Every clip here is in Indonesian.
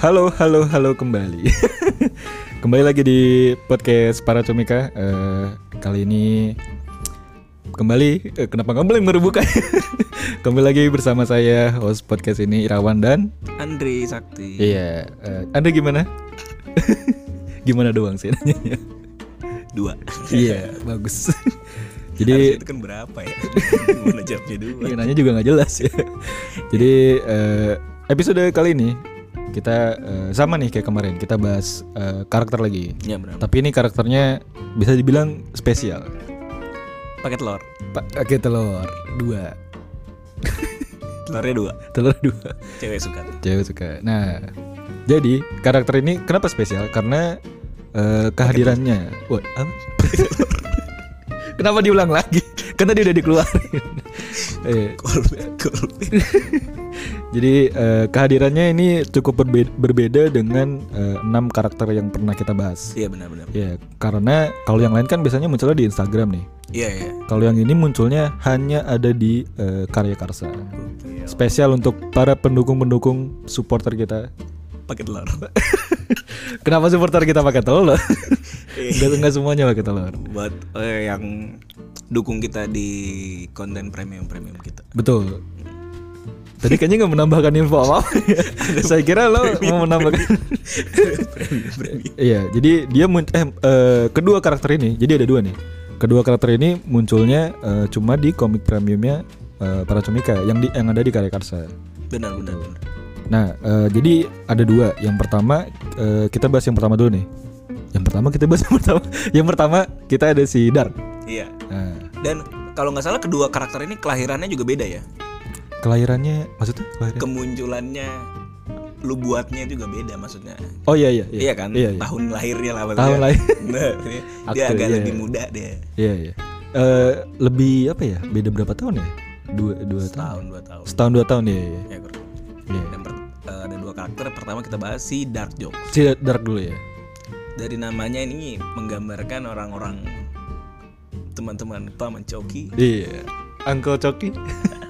Halo, halo, halo kembali. kembali lagi di podcast para comika. Eh, kali ini kembali eh, kenapa nggak boleh merebuka? kembali lagi bersama saya host podcast ini Irawan dan Andri Sakti. iya. eh, anda gimana? gimana doang sih nanyanya? Dua. iya, bagus. Jadi itu kan berapa ya? Gimana jawabnya dua? Iya, nanya juga nggak jelas ya. Jadi eh, episode kali ini kita eh, sama nih kayak kemarin kita bahas eh, karakter lagi. Ya benar. Tapi ini karakternya bisa dibilang spesial. Pakai telur. Pakai telur dua, Telurnya dua. telur dua. Cewek suka. Cewek suka. Nah, jadi karakter ini kenapa spesial? Karena eh, kehadirannya. Wah, apa? kenapa diulang lagi? Karena dia udah dikeluarin. eh. Jadi eh, kehadirannya ini cukup berbeda, berbeda dengan eh, enam karakter yang pernah kita bahas. Iya benar-benar. Ya, karena kalau yang lain kan biasanya munculnya di Instagram nih. Iya iya. Kalau yang ini munculnya hanya ada di eh, Karya Karsa. Gokil. Spesial untuk para pendukung-pendukung supporter kita. Pakai telur. Kenapa supporter kita pakai telur? Enggak enggak semuanya pakai telur. Buat eh, yang dukung kita di konten premium premium kita. Betul. Tadi kayaknya nggak menambahkan info apa. Saya kira lo mau menambahkan. Iya, jadi dia eh, eh, kedua karakter ini, jadi ada dua nih. Kedua karakter ini munculnya eh, cuma di komik premiumnya eh, para comika yang di yang ada di Karya Karsa. Benar benar benar. Nah, eh, jadi ada dua. Yang pertama eh, kita bahas yang pertama dulu nih. Yang pertama kita bahas yang pertama. Yang pertama kita ada si Dark. Iya. Nah, Dan kalau nggak salah kedua karakter ini kelahirannya juga beda ya. Kelahirannya maksudnya kelahiran? Kemunculannya lu buatnya juga beda maksudnya. Oh iya iya Iya kan? Iya iya. Tahun lahirnya lah maksudnya. Tahun lahir. Nah, dia, agak iya, lebih iya. muda dia. Iya iya. Eh, lebih apa ya? Beda berapa tahun ya? Dua dua tahun. Tahun dua tahun. Setahun dua tahun ya. Iya. Ya, kurang. Iya. Dan per- eh, ada dua karakter. Pertama kita bahas si Dark Jokes. Si Dark dulu ya. Dari namanya ini menggambarkan orang-orang teman-teman paman Coki. Iya, Uncle Coki.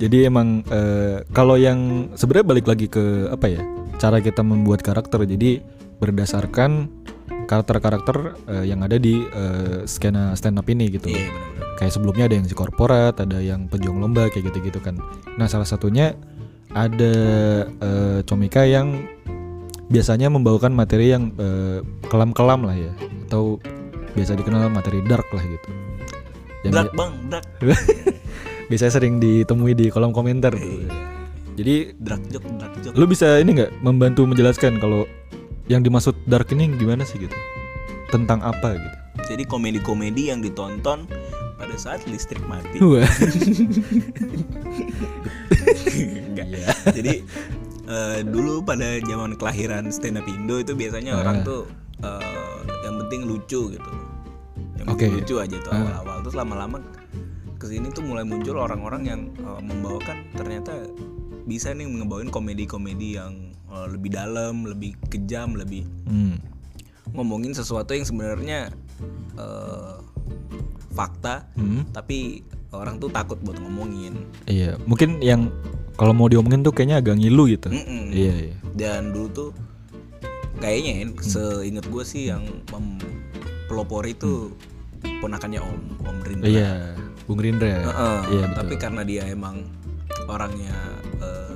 Jadi emang eh, kalau yang sebenarnya balik lagi ke apa ya? Cara kita membuat karakter. Jadi berdasarkan karakter-karakter eh, yang ada di eh, skena stand up ini gitu. Iya benar-benar. Kayak sebelumnya ada yang si korporat, ada yang pejuang lomba kayak gitu-gitu kan. Nah, salah satunya ada eh, comika yang biasanya membawakan materi yang kelam-kelam lah ya atau biasa dikenal materi dark lah gitu. Yang Dark bang, dark. biasanya sering ditemui di kolom komentar. Iya. Jadi Dark joke, dark joke. lu bisa ini nggak membantu menjelaskan kalau yang dimaksud dark ini gimana sih gitu? Tentang apa gitu? Jadi komedi-komedi yang ditonton pada saat listrik mati. Enggak. Jadi eh, dulu pada zaman kelahiran stand up Indo itu biasanya Ah. orang tuh eh, yang penting lucu gitu. Yang penting lucu aja tuh Ah. awal-awal. Terus lama-lama ke sini tuh mulai muncul orang-orang yang eh, membawakan ternyata bisa nih ngebawain komedi-komedi yang eh, lebih dalam, lebih kejam, lebih Hmm. ngomongin sesuatu yang sebenarnya eh, fakta, Hmm. tapi orang tuh takut buat ngomongin. Iya, mungkin yang kalau mau diomongin tuh kayaknya agak ngilu gitu. Mm-mm. Iya, iya. dan dulu tuh kayaknya ya, seingat gue sih yang pelopori itu ponakannya om om Rindra Iya, Bung Rindra. Heeh, Iya, betul. tapi karena dia emang orangnya eh,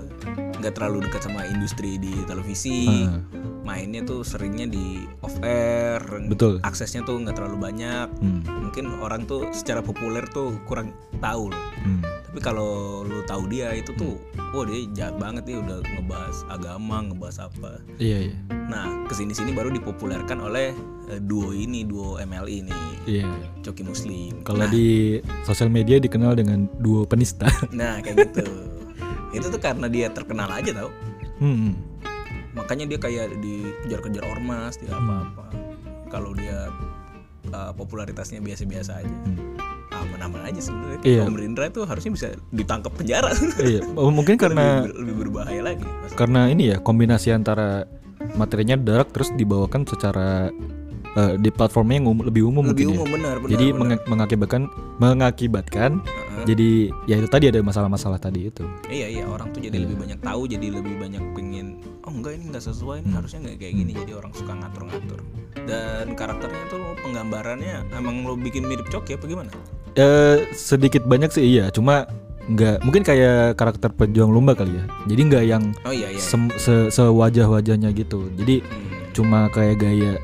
nggak terlalu dekat sama industri di televisi Heeh. mainnya tuh seringnya di off air Betul. aksesnya tuh nggak terlalu banyak Hmm. mungkin orang tuh secara populer tuh kurang tahu loh Hmm. Tapi kalau lu tahu dia itu tuh wah dia jahat banget nih udah ngebahas agama ngebahas apa Iya, iya. Nah, ke sini-sini baru dipopulerkan oleh eh, duo ini, duo MLI ini, Iya. Coki Muslim. Kalau nah, di sosial media dikenal dengan duo penista. nah kayak gitu. Itu tuh karena dia terkenal aja tau. Hmm. Makanya dia kayak dikejar-kejar ormas, tidak apa-apa. Kalau dia eh, popularitasnya biasa-biasa aja. Aman-aman aja sebenarnya. Iya. Om Rindra tuh harusnya bisa ditangkap penjara. iya, oh, mungkin karena lebih, lebih berbahaya lagi. karena ini ya kombinasi antara materinya dark terus dibawakan secara eh, di platformnya yang um- lebih umum lebih mungkin ya. umum benar, benar. Jadi benar. menga- mengakibatkan mengakibatkan jadi ya itu tadi ada masalah-masalah tadi itu Iya iya orang tuh jadi lebih banyak tahu jadi lebih banyak pengen oh enggak ini nggak sesuai Hmm. ini harusnya nggak kayak gini jadi orang suka ngatur-ngatur dan karakternya tuh penggambarannya emang lo bikin mirip Coki apa gimana? Eh sedikit banyak sih iya. Cuma nggak mungkin kayak karakter pejuang lomba kali ya. Jadi nggak yang Oh iya iya. sem- se sewajah wajahnya gitu. Jadi Hmm. cuma kayak gaya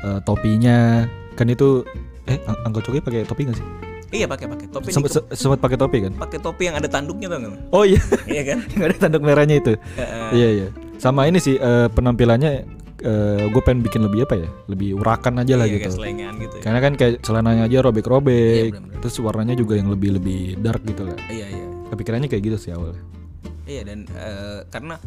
eh, topinya. Kan itu eh Ang- angkot coki pakai topi nggak sih? Iya pakai pakai. Topi. sempat nih, se- sempat pakai topi kan? Pakai topi yang ada tanduknya tuh kan? oh iya. Iya kan? nggak ada tanduk merahnya itu. Iya iya. Sama ini sih eh, penampilannya gue pengen bikin lebih apa ya? Lebih urakan aja lah Iya, gitu. gitu ya. karena kan kayak celananya aja robek-robek Iya, terus warnanya juga yang lebih lebih dark gitu lah. Iya iya. kepikirannya kayak gitu sih awalnya. Iya dan eh, karena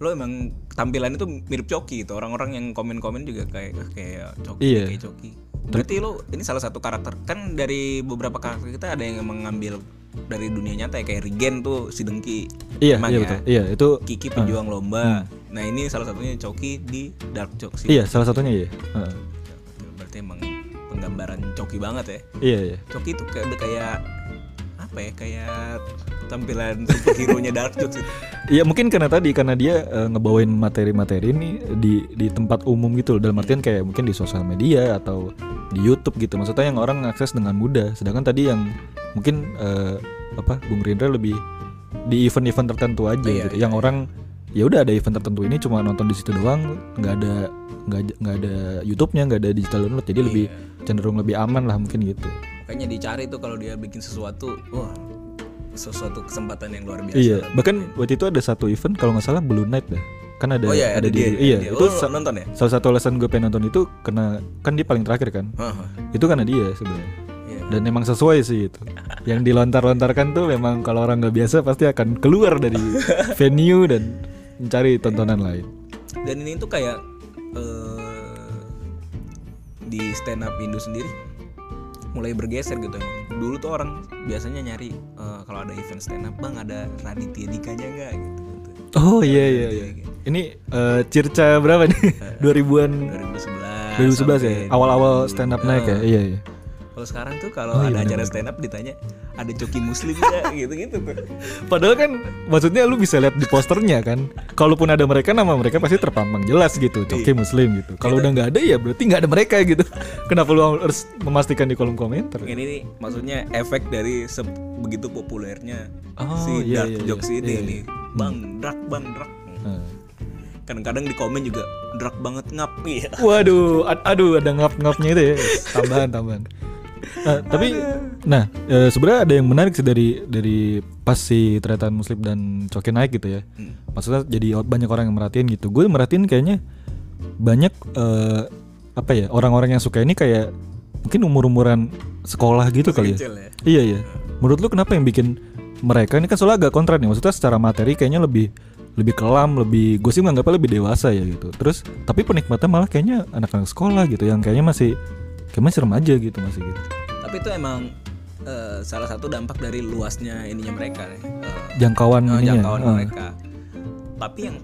lo emang tampilan itu mirip Coki gitu. Orang-orang yang komen-komen juga kayak "Eh, kayak Coki Iya. kayak Coki. Berarti lo ini salah satu karakter. Kan dari beberapa karakter kita ada yang emang ngambil dari dunia nyata ya kayak Rigen tuh si Dengki. Iya Emang iya ya? betul. Iya itu Kiki pejuang lomba. nah ini salah satunya Coki di Dark Joke sih. Iya salah satunya iya. Heeh. berarti emang penggambaran Coki banget ya. Iya iya. Coki itu kayak udah kayak apa ya kayak tampilan superhero nya Dark Joke sih. Iya mungkin karena tadi karena dia eh, ngebawain materi-materi ini di di tempat umum gitu loh. Dalam artian kayak mungkin di sosial media atau di YouTube gitu. Maksudnya yang orang akses dengan mudah. Sedangkan tadi yang mungkin eh, apa Bung Rindra lebih di event-event tertentu aja Iya, gitu iya, yang orang ya udah ada event tertentu ini cuma nonton di situ doang nggak ada nggak ada- nggak ada YouTube-nya nggak ada digital download jadi lebih cenderung lebih aman lah mungkin gitu Kayaknya dicari tuh kalau dia bikin sesuatu, wah sesuatu kesempatan yang luar biasa. iya lah. bahkan waktu itu ada satu event kalau nggak salah Blue Night dah kan ada Oh iya, ada di dia, iya ada dia. itu Oh, nonton ya? salah satu alasan gue pengen nonton itu karena kan dia paling terakhir kan Hah, itu karena dia sebenarnya Iya. Dan emang sesuai sih itu yang dilontar-lontarkan tuh memang kalau orang nggak biasa pasti akan keluar dari venue dan mencari tontonan lain Dan ini tuh kayak eh, di stand up Indo sendiri mulai bergeser gitu emang. Dulu tuh orang biasanya nyari eh, kalau ada event stand up bang ada Raditya Dikanya nggak gitu. gitu. oh iya iya iya ini eh, Circa berapa nih 2000-an 2011. 2011 ya awal-awal 2000. stand up naik ya iya iya Kalau sekarang tuh kalau Oh, iya, ada acara benar-benar. stand up ditanya ada coki muslim nggak gitu-gitu tuh. Padahal kan maksudnya lu bisa lihat di posternya kan. Kalaupun ada mereka nama mereka pasti terpampang jelas gitu. Coki Muslim gitu. Kalau udah nggak ada ya berarti nggak ada mereka gitu. Kenapa lu harus memastikan di kolom komentar? Ini nih maksudnya efek dari begitu populernya Oh, si iya, dark iya, jokes iya. ini Iya, nih. Bang, dark bang, dark. Nah. Kadang-kadang di komen juga dark banget ngap iya. Waduh, ad- aduh ada ngap-ngapnya itu ya. Tambahan, tambahan. Nah, tapi nah eh, sebenarnya ada yang menarik sih dari dari pas si Tretan Muslim dan Coki naik gitu ya. Hmm. Maksudnya jadi banyak orang yang merhatiin gitu. Gue merhatiin kayaknya banyak eh, apa ya orang-orang yang suka ini kayak mungkin umur-umuran sekolah gitu kali ya. Ya. Iya iya. Menurut lu kenapa yang bikin mereka ini kan soalnya agak kontra nih. Maksudnya secara materi kayaknya lebih lebih kelam, lebih gue sih menganggapnya lebih dewasa ya gitu. Terus tapi penikmatnya malah kayaknya anak-anak sekolah gitu yang kayaknya masih kayak masih remaja gitu masih gitu. Tapi itu emang eh, salah satu dampak dari luasnya ininya mereka nih. Eh, Jangkauan ininya. jangkauan Ah. mereka. Tapi yang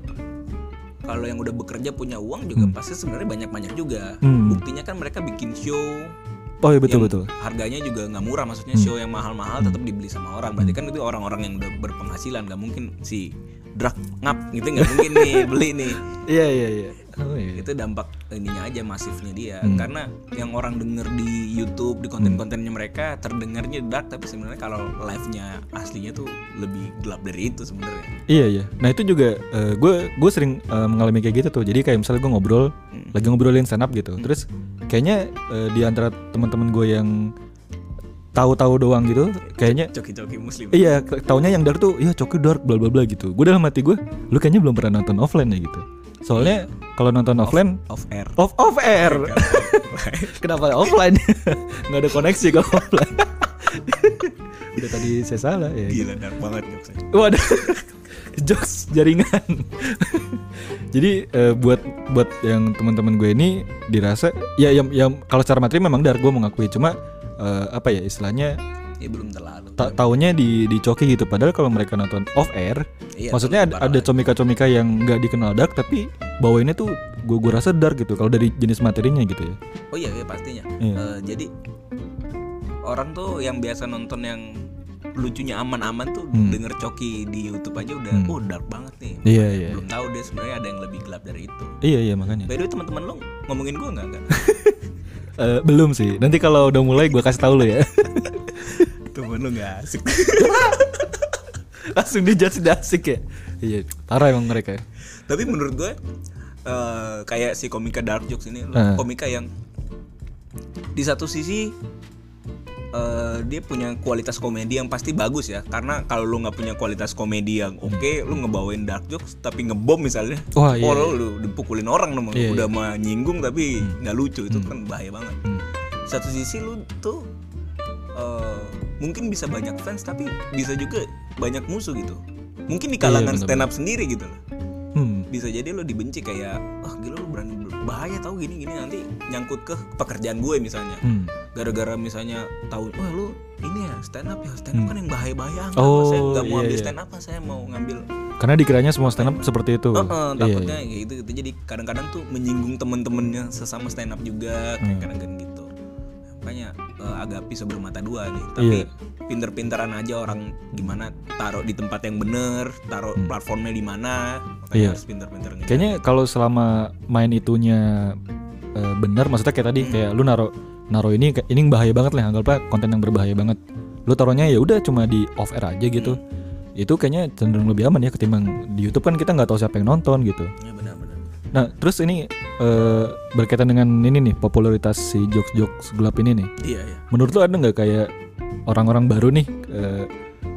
kalau yang udah bekerja punya uang juga pasti sebenarnya banyak-banyak juga. Hmm. Buktinya kan mereka bikin show Oh iya betul betul. harganya juga nggak murah maksudnya Hmm. show yang mahal-mahal tetap dibeli sama orang berarti kan itu orang-orang yang udah berpenghasilan nggak mungkin si drug ngap gitu nggak mungkin nih beli nih Iya iya iya. Oh iya. itu dampak ininya aja masifnya dia Hmm. karena yang orang denger di YouTube di konten-kontennya mereka terdengarnya dark tapi sebenarnya kalau live-nya aslinya tuh lebih gelap dari itu sebenarnya Iya iya. Nah itu juga gue gue sering eh, mengalami kayak gitu tuh. Jadi kayak misalnya gue ngobrol, lagi ngobrolin stand up gitu. Terus kayaknya eh, di antara teman-teman gue yang tahu-tahu doang gitu, kayaknya coki-coki muslim iya taunya yang dark tuh, iya coki dark bla bla bla gitu. Gue dalam hati gue, lu kayaknya belum pernah nonton offline ya gitu. Soalnya kalau nonton offline off air off off air. Kenapa offline? Nggak ada koneksi kalau offline. Udah tadi saya salah ya. gila dark banget jokesnya Waduh, jokes jaringan. Jadi eh, buat buat yang teman-teman gue ini dirasa ya yang yang kalau secara materi memang dar gue mengakui cuma eh, apa ya istilahnya ya belum terlalu ta taunya di di coki gitu padahal kalau mereka nonton off air Iya, maksudnya ada, ada comika-comika yang nggak dikenal dark tapi bawainnya tuh gue gue rasa dark gitu kalau dari jenis materinya gitu ya Oh iya, iya pastinya. Iya. Eh, jadi orang tuh yang biasa nonton yang lucunya aman-aman tuh Hmm. denger Coki di YouTube aja udah Hmm. oh dark banget nih Iya iya. belum tahu dia sebenarnya ada yang lebih gelap dari itu Iya iya makanya. by the way teman-teman lo ngomongin gue nggak nggak Eh, belum sih. Nanti kalau udah mulai gua kasih tahu lo ya. temen lo nggak asik Langsung dijudge udah asik ya. Iya, parah emang mereka. ya. tapi menurut gue eh, kayak si komika dark jokes ini Eh. komika yang di satu sisi eh, dia punya kualitas komedi yang pasti bagus ya karena kalau lu nggak punya kualitas komedi yang oke lu ngebawain dark jokes tapi ngebom misalnya Wah, iya, oh lu, lu dipukulin orang dong Iya, udah menyinggung tapi nggak lucu itu kan bahaya banget Hmm. satu sisi lu tuh eh, mungkin bisa banyak fans tapi bisa juga banyak musuh gitu mungkin di kalangan Iya, bener-bener. stand up sendiri gitu loh Hmm. bisa jadi lo dibenci kayak wah gila lu berani bahaya tahu gini gini nanti nyangkut ke pekerjaan gue misalnya Hmm. gara-gara misalnya tahu wah lu ini ya stand up ya stand up kan yang bahaya bahaya Oh, saya nggak mau iya, ambil iya. stand up saya mau ngambil Karena dikiranya semua stand up seperti itu. Heeh, Iya, takutnya iya. kayak gitu gitu jadi kadang-kadang tuh menyinggung temen-temennya sesama stand up juga Hmm. kayak kadang-kadang gitu makanya eh, agak pisau bermata dua nih tapi Iya. pinter-pinteran aja orang gimana taruh di tempat yang bener taruh platformnya di mana makanya Hmm. Iya. harus pinter-pinter. Kayaknya kalau selama main itunya eh, benar, maksudnya kayak tadi kayak lu naro naro ini ini bahaya banget lah, anggaplah konten yang berbahaya banget. Lu taruhnya ya udah cuma di off air aja gitu. Itu kayaknya cenderung lebih aman ya ketimbang di YouTube kan kita nggak tahu siapa yang nonton gitu. ya Nah, terus ini eh, berkaitan dengan ini nih popularitas si jokes-jokes gelap ini nih. iya iya Menurut lu ada nggak kayak orang-orang baru nih eh,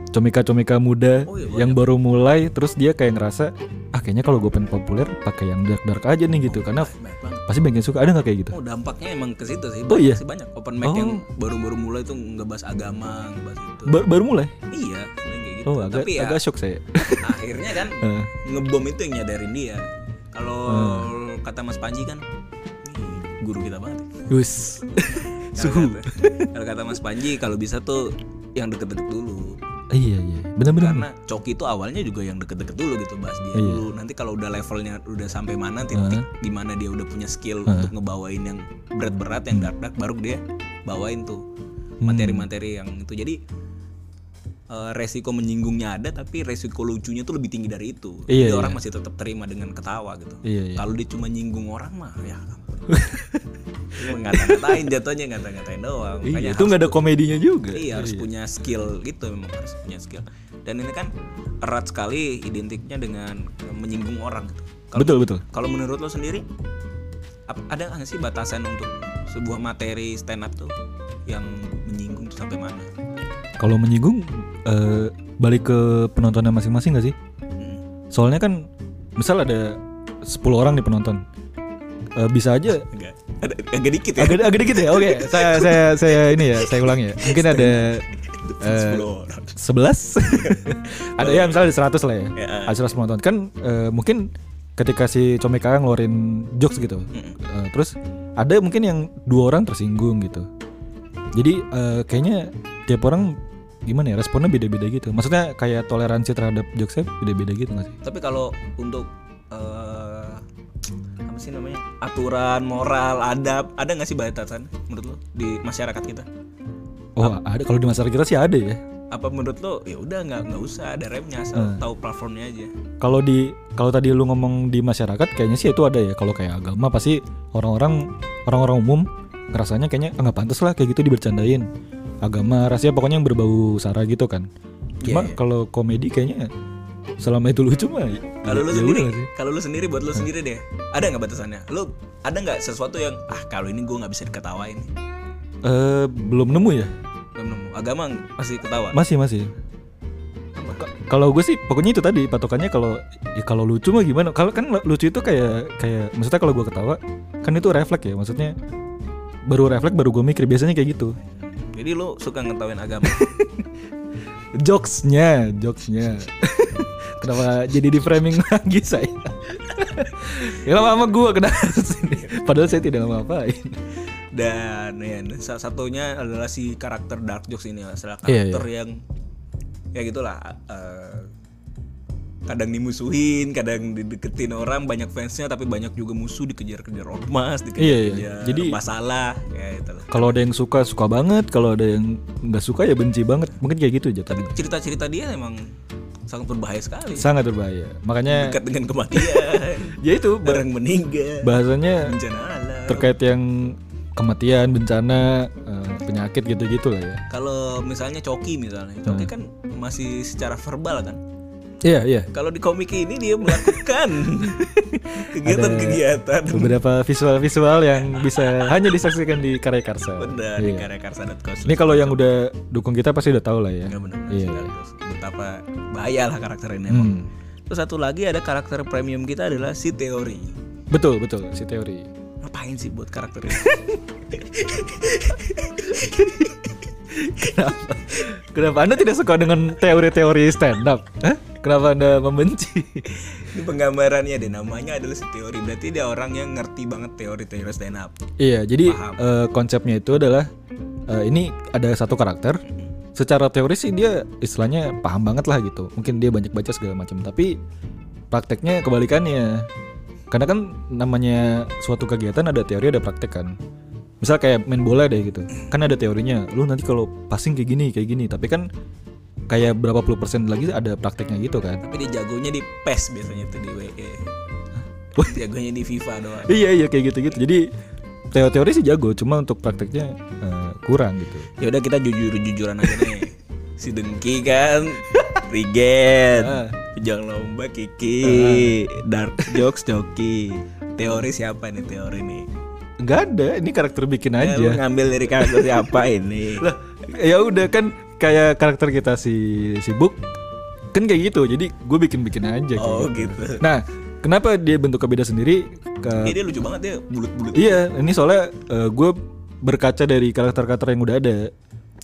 comika-comika muda Oh, iya, yang baru mulai terus dia kayak ngerasa ah kayaknya kalau gue pengen populer pakai yang dark-dark aja nih gitu karena banyak pasti banyak yang suka ada nggak kayak gitu? oh dampaknya emang ke situ sih Oh, banyak iya? sih banyak open mic Oh. yang baru-baru mulai tuh ngebahas agama ngebahas itu Ba- baru mulai? iya kayak gitu Oh agak tapi ya agak shock saya. akhirnya kan Eh, ngebom itu yang nyadarin dia kalau Hmm. kata Mas Panji kan guru kita banget ya. Kalau Suhu. kalau kata Mas Panji kalau bisa tuh yang deket-deket dulu iya iya benar-benar. karena Coki itu awalnya juga yang deket-deket dulu gitu bahas dia Iya. dulu nanti kalau udah levelnya udah sampai mana titik di mana dia udah punya skill Heeh. untuk ngebawain yang berat-berat yang dark-dark baru dia bawain tuh Hmm. materi-materi yang itu jadi eh, resiko menyinggungnya ada tapi resiko lucunya tuh lebih tinggi dari itu Iya, jadi iya. orang masih tetap terima dengan ketawa gitu Iya iya. kalau dia cuma nyinggung orang mah ya ngata-ngatain jatuhnya ngata-ngatain doang Iya, Makanya itu nggak ada komedinya juga. Iya harus punya skill gitu memang harus punya skill. Dan ini kan erat sekali identiknya dengan menyinggung orang gitu. Kalau Betul betul. kalau menurut lo sendiri ada nggak sih batasan untuk sebuah materi stand up tuh yang menyinggung tuh sampai mana? Kalau menyinggung eh, balik ke penontonnya masing-masing nggak sih? Hmm, Soalnya kan misal ada 10 orang nih penonton. Eh, bisa aja agak agak dikit ya. agak, agak dikit ya. Oke, saya saya saya ini ya, saya ulang ya. Mungkin ada eh, 10 orang. 11 ada ya misalnya ada 100 lah ya. Ya. Ada 100 penonton. Kan eh, mungkin ketika si Comeka ngeluarin jokes gitu. Eh, terus ada mungkin yang dua orang tersinggung gitu. Jadi eh, kayaknya tiap orang gimana ya responnya beda-beda gitu. Maksudnya kayak toleransi terhadap jokesnya beda-beda gitu gak sih? Tapi kalau untuk eh apa sih namanya aturan moral adab ada nggak sih batasan menurut lo di masyarakat kita? Oh ada kalau di masyarakat kita sih ada ya. apa menurut lo ya udah nggak nggak usah ada remnya asal Hmm. tahu platformnya aja Kalau di kalau tadi lu ngomong di masyarakat kayaknya sih itu ada ya. Kalau kayak agama pasti orang-orang orang-orang umum ngerasanya kayaknya "Ah, nggak pantas lah kayak gitu dibercandain. Agama, rahasia pokoknya yang berbau sara gitu kan. Cuma Iya, iya. kalau komedi kayaknya selama itu lucu mah ya- kalau lu ya sendiri kalau lu sendiri buat lu sendiri deh ada nggak batasannya lu ada nggak sesuatu yang ah kalau ini gue nggak bisa diketawain Eh, belum nemu ya? belum nemu agama pasti ketawa Masih masih. Ka- Kalau gue sih pokoknya itu tadi patokannya kalau ya kalau lucu mah gimana? Kalau kan lucu itu kayak kayak maksudnya kalau gue ketawa kan itu refleks ya maksudnya baru refleks baru gue mikir biasanya kayak gitu. Jadi lu suka ngetawain agama Jokesnya, jokesnya. Kenapa jadi di framing lagi saya? ya lama-lama gue kena sini. Padahal saya tidak ngapa-ngapain. dan ya salah satunya adalah si karakter dark jokes ini salah Iya, karakter yang ya gitulah eh, kadang dimusuhin kadang dideketin orang banyak fansnya tapi banyak juga musuh dikejar-kejar ormas dikejar-kejar Iya, iya. Jadi- masalah ya itu lah. Kalau ada yang suka suka banget, kalau ada yang nggak suka ya benci banget. Mungkin kayak gitu jatuhnya. cerita-cerita dia emang sangat berbahaya sekali Sangat berbahaya. Makanya dekat dengan kematian ya itu ba- barang meninggal bahasanya bencana alam terkait yang kematian, bencana, eh, penyakit gitu-gitu lah ya. kalau misalnya Coki misalnya Coki Hmm. kan masih secara verbal kan Iya, iya. kalau di komik ini dia melakukan kegiatan-kegiatan Beberapa visual-visual yang bisa hanya disaksikan di Karya Karsa. benar di Iya. karya karsa.com Ini kalau yang udah dukung kita pasti udah tahu lah ya. Nggak benar Iya. betapa bahaya lah karakter ini emang Hmm. terus satu lagi ada karakter premium kita adalah si teori Betul, betul si teori. ngapain sih buat karakter ini Kenapa? Kenapa Anda tidak suka dengan teori-teori stand up? Hah? Kenapa Anda membenci? ini penggambarannya deh namanya adalah teori berarti dia orang yang ngerti banget teori-teori stand up iya, jadi Paham. eh, konsepnya itu adalah eh, ini ada satu karakter. Secara teori sih dia istilahnya paham banget lah gitu. Mungkin dia banyak baca segala macam, tapi prakteknya kebalikannya. Karena kan namanya suatu kegiatan ada teori ada praktek kan. Misal kayak main bola deh gitu. Kan ada teorinya. Lu nanti kalau passing kayak gini, kayak gini. Tapi kan kayak berapa puluh persen lagi ada prakteknya gitu kan. tapi dia jagonya di PES biasanya tuh di WE jagonya di FIFA doang iya iya kayak gitu-gitu. Jadi teori-teori sih jago, cuma untuk prakteknya eh, kurang gitu. ya udah kita jujur jujuran aja nih si Dengki kan Rigen Ah. Pejang lomba Kiki Dark Jokes Joki Teori siapa nih teori nih Nggak ada, ini karakter bikin Ya, aja. ngambil dari karakter siapa ini Lah, ya udah kan kayak karakter kita si si Book kan kayak gitu. Jadi gue bikin-bikin aja kayak Oh gitu. gitu Nah, kenapa dia bentuknya beda sendiri? Ke, Ini dia lucu banget dia bulut-bulut iya, ini soalnya gue berkaca dari karakter-karakter yang udah ada.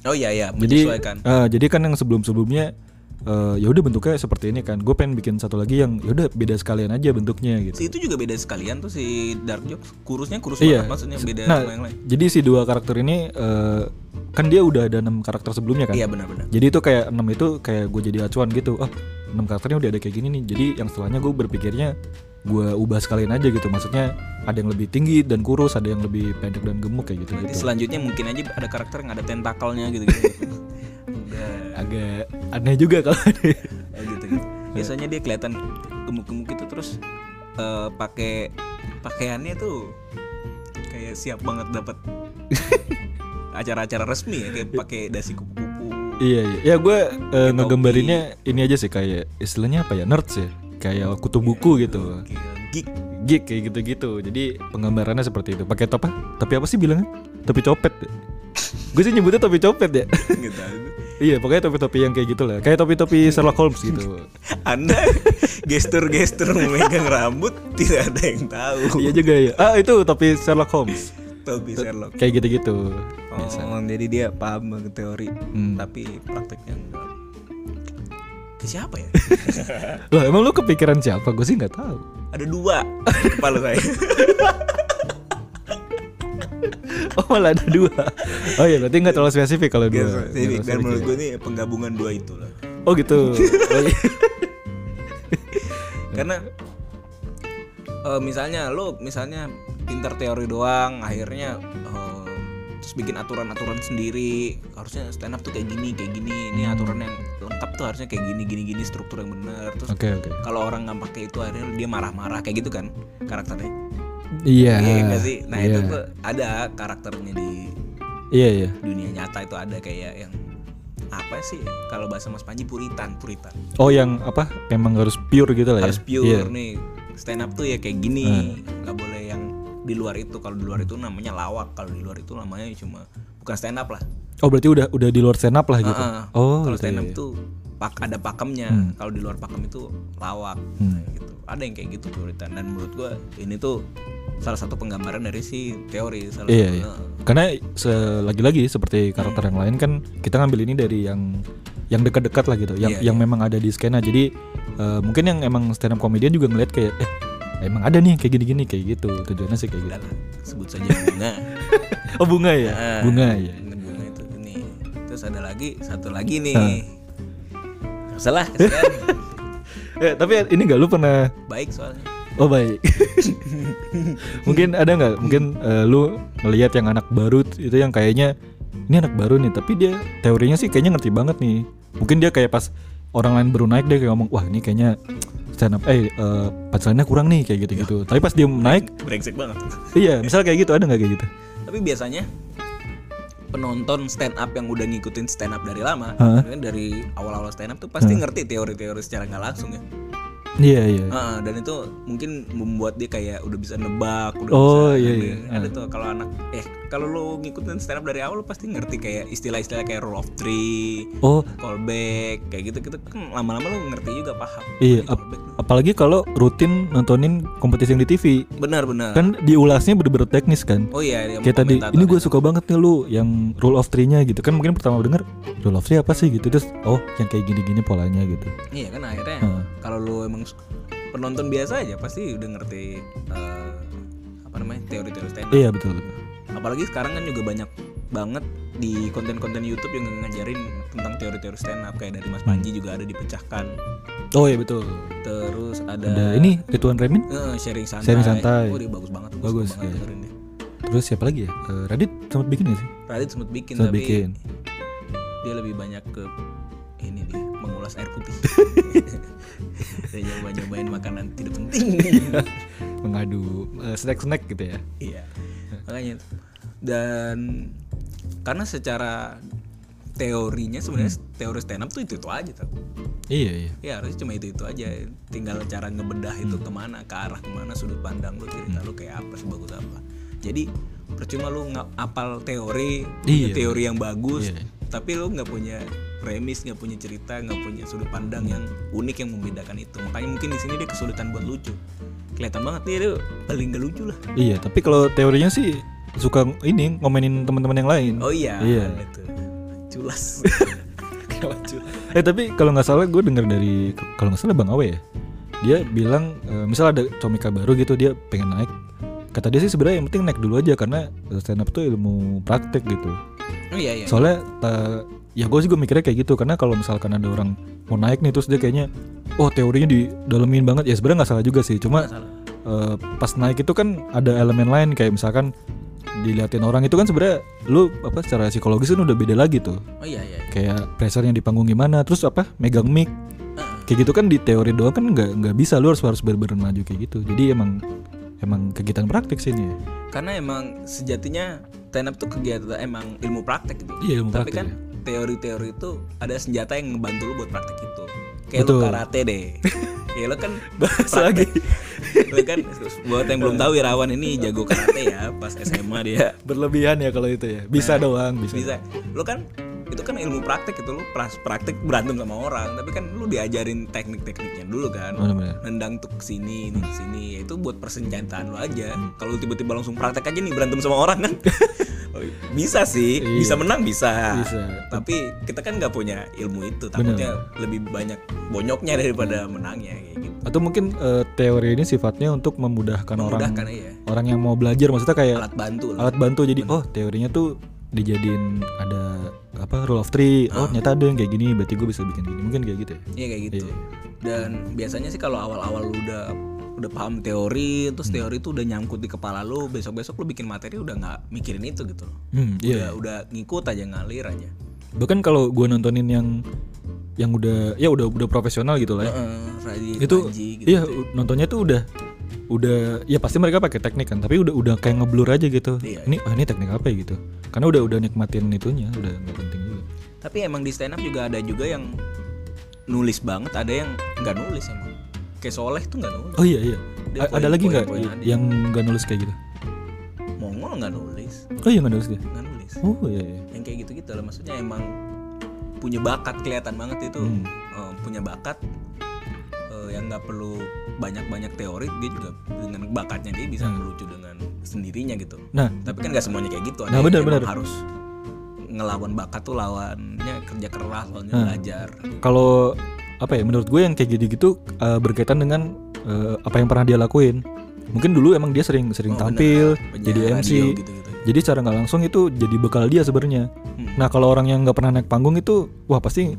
Oh iya iya Jadi, menyesuaikan eh, jadi kan yang sebelum-sebelumnya eh, ya udah bentuknya seperti ini kan. Gue pengen bikin satu lagi yang ya udah beda sekalian aja bentuknya gitu. Si itu juga beda sekalian tuh si Dark Jokes Kurusnya kurus Iya. banget maksudnya beda Nah, sama yang lain jadi si dua karakter ini eh, kan dia udah ada enam karakter sebelumnya kan. Iya benar-benar Jadi itu kayak enam itu kayak gue jadi acuan gitu. Oh, enam karakternya udah ada kayak gini nih. Jadi yang setelahnya gue berpikirnya gue ubah sekalian aja gitu. Maksudnya ada yang lebih tinggi dan kurus, ada yang lebih pendek dan gemuk kayak gitu. Nanti gitu. selanjutnya mungkin aja ada karakter yang ada tentakelnya gitu gitu Agak aneh juga kalau. Oh, gitu, gitu. Biasanya dia kelihatan gemuk-gemuk itu terus eh, pakai pakaiannya tuh kayak siap banget dapat acara-acara resmi ya kayak pakai dasi kupu-kupu. iya iya. Ya gue eh, ngegambarinnya ini aja sih kayak istilahnya apa ya nerds ya. Kayak kutu buku gitu. Geek Geek kayak gitu-gitu. Jadi penggambarannya seperti itu. Pakai top apa? Tapi apa sih bilangnya? Topi copet. gue sih nyebutnya topi copet ya. gitu. Iya, pokoknya topi-topi yang kayak gitu lah. Kayak topi-topi Sherlock Holmes gitu. Anda gestur-gestur memegang rambut tidak ada yang tahu. iya juga ya. Ah, itu topi Sherlock Holmes. Topi Sherlock. Kayak gitu-gitu. Oh, jadi dia paham banget teori, Hmm. tapi prakteknya enggak. Ke siapa ya? Loh, emang lu kepikiran siapa? Gue sih nggak tahu. Ada dua kepala saya. Oh, malah ada dua. Oh iya, berarti nggak terlalu spesifik kalau dua. Terlalu dan spesifik menurut gue ini penggabungan dua itu lah. Oh gitu. Oh, iya. Karena eh, misalnya lo misalnya pintar teori doang, akhirnya eh, terus bikin aturan-aturan sendiri. Harusnya stand up tuh kayak gini, kayak gini. Ini aturan yang lengkap tuh harusnya kayak gini, gini, gini struktur yang benar. Terus Oke oke. kalau orang nggak pakai itu akhirnya dia marah-marah kayak gitu kan karakternya. Iya. Iya nggak sih? Nah iya. itu tuh ada karakternya di Iya iya. dunia nyata itu ada kayak yang apa sih kalau bahasa Mas Panji puritan puritan Oh yang apa? Memang harus pure gitu lah ya. harus pure Iya. nih stand up tuh ya kayak gini nggak boleh yang di luar itu kalau di luar itu namanya lawak kalau di luar itu namanya cuma bukan stand up lah Oh berarti udah udah di luar stand up lah gitu. Heeh. Oh. kalau gitu, stand up iya. tuh pak ada pakemnya kalau di luar pakem itu lawak Hmm. Nah, gitu ada yang kayak gitu puritan dan menurut gua ini tuh salah satu penggambaran dari si teori salah Iya, satu- iya. Karena lagi-lagi seperti karakter yang lain kan kita ngambil ini dari yang yang dekat-dekat lah gitu, yang Iya, yang memang ada di skena. Jadi eh, mungkin yang emang stand up comedian juga ngeliat kayak eh emang ada nih kayak gini-gini kayak gitu. Tujuannya sih kayak gitu. Lah, sebut saja bunga Oh bunga ya, Ah, bunga ya. ini bunga itu ini terus ada lagi satu lagi nih Nggak salah Eh, tapi ini nggak lu pernah baik soalnya Oh baik. mungkin ada nggak? Mungkin eh, lu ngelihat yang anak baru itu yang kayaknya ini anak baru nih, tapi dia teorinya sih kayaknya ngerti banget nih. Mungkin dia kayak pas orang lain baru naik dia kayak ngomong, wah ini kayaknya stand up, eh eh, punchline-nya kurang nih kayak gitu-gitu. Tapi pas dia naik, brengsek banget iya, misal kayak gitu ada nggak kayak gitu? tapi biasanya penonton stand up yang udah ngikutin stand up dari lama kan dari awal-awal stand up tuh pasti ngerti teori-teori secara nggak langsung ya Iya iya. Ah, dan itu mungkin membuat dia kayak udah bisa nebak udah Oh, bisa iya, iya. ada tuh kalau anak eh kalau lu ngikutin stand up dari awal lu pasti ngerti kayak istilah-istilah kayak rule of three Oh callback kayak gitu gitu kan lama-lama lu ngerti juga paham iya. Ini ap- apalagi kalau rutin nontonin kompetisi yang di TV, benar-benar kan diulasnya bener-bener teknis kan. oh iya kayak tadi ini gue suka banget nih lu yang rule of three nya gitu kan mungkin pertama denger rule of three apa sih gitu terus oh yang kayak gini-gini polanya gitu iya kan akhirnya Heeh. Kalau lu emang penonton biasa aja pasti udah ngerti eh, apa namanya teori-teori stand up iya betul betul. Apalagi sekarang kan juga banyak banget di konten-konten YouTube yang ngajarin tentang teori-teori stand up kayak dari Mas Panji juga ada dipecahkan. Oh iya betul. Terus ada, ada ini Rituan Remin? Eh, sharing santai. Sharing santai. oh dia bagus banget tuh Bagus, banget iya. dia. terus siapa lagi ya? Eh, Radit sempat bikin gak sih? Radit sempet bikin sempat tapi bikin. dia lebih banyak ke ini dia mengulas air putih. Dia nyoba nyobain makanan tidak penting. Mengadu eh, snack-snack gitu ya? Iya. Makanya dan karena secara teorinya sebenarnya Hmm. teori stand up tuh itu itu aja tuh iya iya. Ya harusnya cuma itu itu aja. Tinggal cara ngebedah Hmm. itu ke mana ke arah ke mana sudut pandang lu cerita lu kayak apa sebagus apa. Jadi percuma lu nggak apal teori punya Iya. teori yang bagus Iya. tapi lu nggak punya premis nggak punya cerita nggak punya sudut pandang yang unik yang membedakan itu. Makanya mungkin di sini dia kesulitan buat lucu. Kelihatan banget nih dia paling gak lucu lah. Iya tapi kalau teorinya sih suka ini ngomenin teman-teman yang lain. Oh iya Iya. itu culas. Eh tapi kalau nggak salah gue dengar dari kalau nggak salah Bang Awe ya, dia bilang eh, misal ada komika baru gitu dia pengen naik, kata dia sih sebenarnya yang penting naik dulu aja karena stand up tuh ilmu praktek gitu. oh iya iya. Soalnya ta- ya gue juga mikirnya kayak gitu karena kalau misalkan ada orang mau naik nih terus dia kayaknya oh teorinya didalemin banget. Ya sebenarnya nggak salah juga sih cuma eh, pas naik itu kan ada elemen lain kayak misalkan diliatin orang itu kan sebenarnya lu apa secara psikologis kan udah beda lagi tuh. Oh iya iya kayak pressure-nya di panggung gimana terus apa megang mic. Kayak gitu kan di teori doang kan nggak nggak bisa lu harus harus bener-bener maju kayak gitu. Jadi emang emang kegiatan praktik sih ini ya. karena emang sejatinya stand up tuh kegiatan emang ilmu praktek gitu. Iya, ilmu tapi praktek, kan ya. Teori-teori itu ada senjata yang ngebantu lu buat praktek itu. Kayak lu Betul. karate deh. Ya lu kan Bahas praktek. lu kan buat yang belum tahu Irawan ini jago karate ya pas SMA dia. Berlebihan ya kalau itu ya. Bisa doang bisa, bisa. Lu kan itu kan ilmu praktek itu lu pras- praktek berantem sama orang. Tapi kan lu diajarin teknik-tekniknya dulu kan. Bener-bener. nendang tuh ke sini ini ke sini ya itu buat persenjataan lu aja. Kalau lu tiba-tiba langsung praktek aja nih berantem sama orang kan. Oh, bisa sih. Iya. bisa menang bisa. Bisa. tapi kita kan nggak punya ilmu itu. Takutnya lebih banyak bonyoknya daripada menangnya kayak gitu. Atau mungkin eh, teori ini sifatnya untuk memudahkan, orang. Memudahkan iya. Orang yang mau belajar. Maksudnya kayak alat bantu lah. alat bantu. Jadi oh teorinya tuh dijadiin ada apa rule of three oh ternyata ada yang kayak gini berarti gue bisa bikin gini mungkin kayak gitu ya Iya kayak gitu. Dan biasanya sih kalau awal-awal lu udah udah paham teori, terus Hmm. teori itu udah nyangkut di kepala lu, besok-besok lu bikin materi udah nggak mikirin itu gitu loh. hmm, iya Udah udah ngikut aja ngalir aja. bahkan kalau gue nontonin yang yang udah ya udah udah profesional gitu lah ya. Radit, itu gitu. iya u- nontonnya tuh udah udah ya pasti mereka pakai teknik kan tapi udah udah kayak ngeblur aja gitu Iya. ini ah ini teknik apa ya gitu karena udah udah nikmatin itunya udah nggak penting juga Tapi emang di stand up juga ada juga yang nulis banget, ada yang nggak nulis emang. Kayak Soleh tuh nggak nulis. oh iya iya A- ada lagi nggak yang nggak nulis kayak gitu Mongol nggak nulis, oh iya nggak nulis dia nggak nulis. oh iya iya Yang kayak gitu-gitu lah, maksudnya emang punya bakat kelihatan banget itu, Hmm. Eh, punya bakat eh, yang nggak perlu banyak-banyak teori, dia juga dengan bakatnya dia bisa ngelucu dengan sendirinya gitu. nah Tapi kan nggak semuanya kayak gitu, ada Nah, harus ngelawan bakat tuh lawannya kerja keras, lawannya Nah. belajar. kalau apa ya menurut gue yang kayak gitu-gitu eh, berkaitan dengan eh, apa yang pernah dia lakuin mungkin dulu emang dia sering sering Oh, tampil benar. jadi MC radio gitu-gitu. jadi secara nggak langsung itu jadi bekal dia sebenarnya Hmm. nah kalau orang yang nggak pernah naik panggung itu wah pasti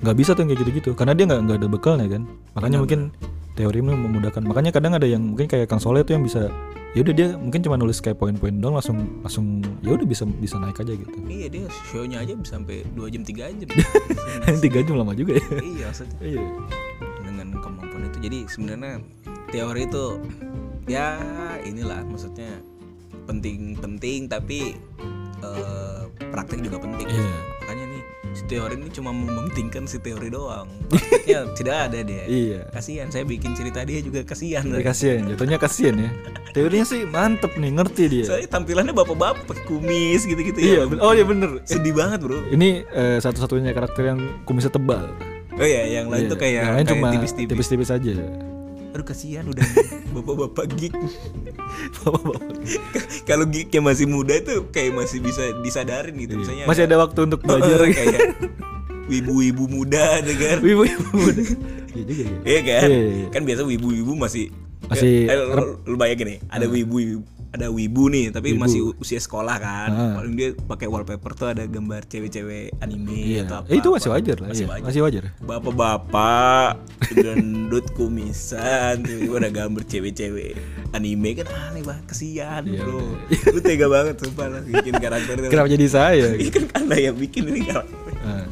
nggak bisa tuh yang kayak gitu-gitu karena dia nggak nggak ada bekalnya kan. Makanya mungkin teori ini memudahkan. Makanya kadang ada yang mungkin kayak Kang Soleh tuh yang bisa ya udah dia mungkin cuma nulis kayak poin-poin dong langsung langsung ya udah bisa bisa naik aja gitu. Iya dia show-nya aja bisa sampai 2 jam 3 jam. Tiga jam lama juga ya. iya maksudnya. Iya. Dengan kemampuan itu. Jadi sebenarnya teori itu ya inilah maksudnya penting-penting tapi eh, praktek juga penting. Iya. makanya nih si teori ini cuma mementingkan si teori doang. Prakteknya tidak ada dia. Iya. Kasihan saya bikin cerita dia juga kasihan. Tapi kasihan. Jatuhnya kasihan ya. Teorinya sih mantep nih ngerti dia. Saya tampilannya bapak-bapak pakai kumis gitu-gitu iya ya oh iya bener. Sedih banget bro. Ini eh, satu-satunya karakter yang kumisnya tebal. Oh iya yang lain Iya, tuh kayak yang lain kayak cuma tipis-tipis aja aduh kasihan udah bapak-bapak geek Bapak-bapak. kalau geeknya masih muda itu kayak masih bisa disadarin gitu misalnya Iya. masih ada waktu untuk belajar kayak wibu-wibu muda dengan ibu ibu muda iya juga ya Iya kan? Iya, iya. Kan biasa wibu-wibu masih Masih eh, lu, lu bayangin nih, ada wibu ada wibu nih, tapi Wibu. masih usia sekolah kan. Ah. Paling dia pakai wallpaper tuh ada gambar cewek-cewek anime Iya, atau apa. Eh, itu masih wajar lah. Masih iya. wajar. Masih wajar. Bapak-bapak gendut kumisan, tiba-tiba ada gambar cewek-cewek anime kan aneh banget, kesian Iya, bro. Lu tega banget sumpah lah bikin karakter. Kenapa jadi saya? Iya kan anda yang bikin ini karakter. Nah,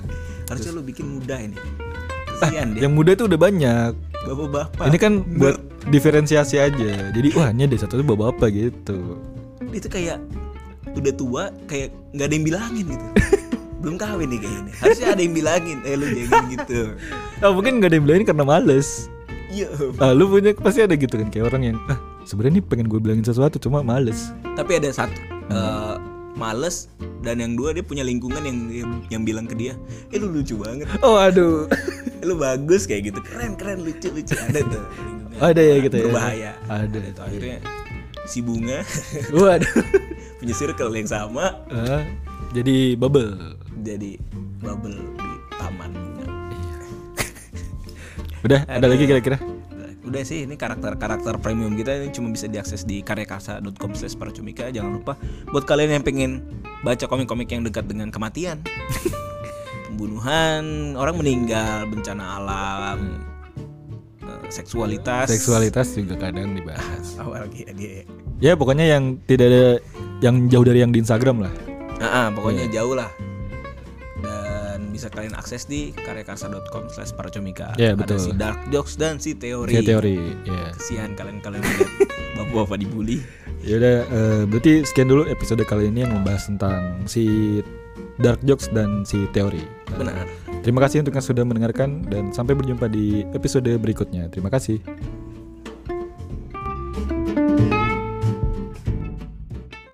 Harusnya lu bikin muda ini. ah, Kesian dia. yang muda itu udah banyak. Bapak-bapak. Ini kan buat diferensiasi aja. Jadi wah ini ada satu tuh bapak apa gitu. dia tuh kayak udah tua kayak nggak ada yang bilangin gitu belum kawin nih kayaknya harusnya ada yang bilangin eh lu jangan gitu Oh mungkin nggak ada yang bilangin karena males. iya Ah, lu punya pasti ada gitu kan kayak orang yang ah sebenarnya nih pengen gue bilangin sesuatu cuma males. tapi ada satu eh, males dan yang dua dia punya lingkungan yang yang bilang ke dia eh lu lucu banget Oh aduh. eh, lu bagus kayak gitu keren keren lucu lucu ada tuh Ada ya gitu ya. berbahaya Ada. tuh akhirnya si bunga Waduh. punya circle yang sama Ah, jadi bubble. jadi bubble di taman Udah ada lagi kira-kira? Udah sih ini karakter-karakter premium kita ini cuma bisa diakses di karyakasa.com slash paracumika Jangan lupa buat kalian yang pengen baca komik-komik yang dekat dengan kematian Pembunuhan, orang meninggal, bencana alam eh, Seksualitas Seksualitas juga kadang dibahas. Awal dia, dia. Ya pokoknya yang tidak ada yang jauh dari yang di Instagram lah. Ah, ah, pokoknya jauh lah bisa kalian akses di karyakasa.com slash paracumika Iya, Ada betul. si dark jokes dan si teori Kayak teori. Ya. Kesian kalian-kalian lihat bapak-bapak dibully Ya udah eh, berarti sekian dulu episode kali ini yang membahas tentang si dark jokes dan si teori. Benar Terima kasih untuk yang sudah mendengarkan dan sampai berjumpa di episode berikutnya. Terima kasih.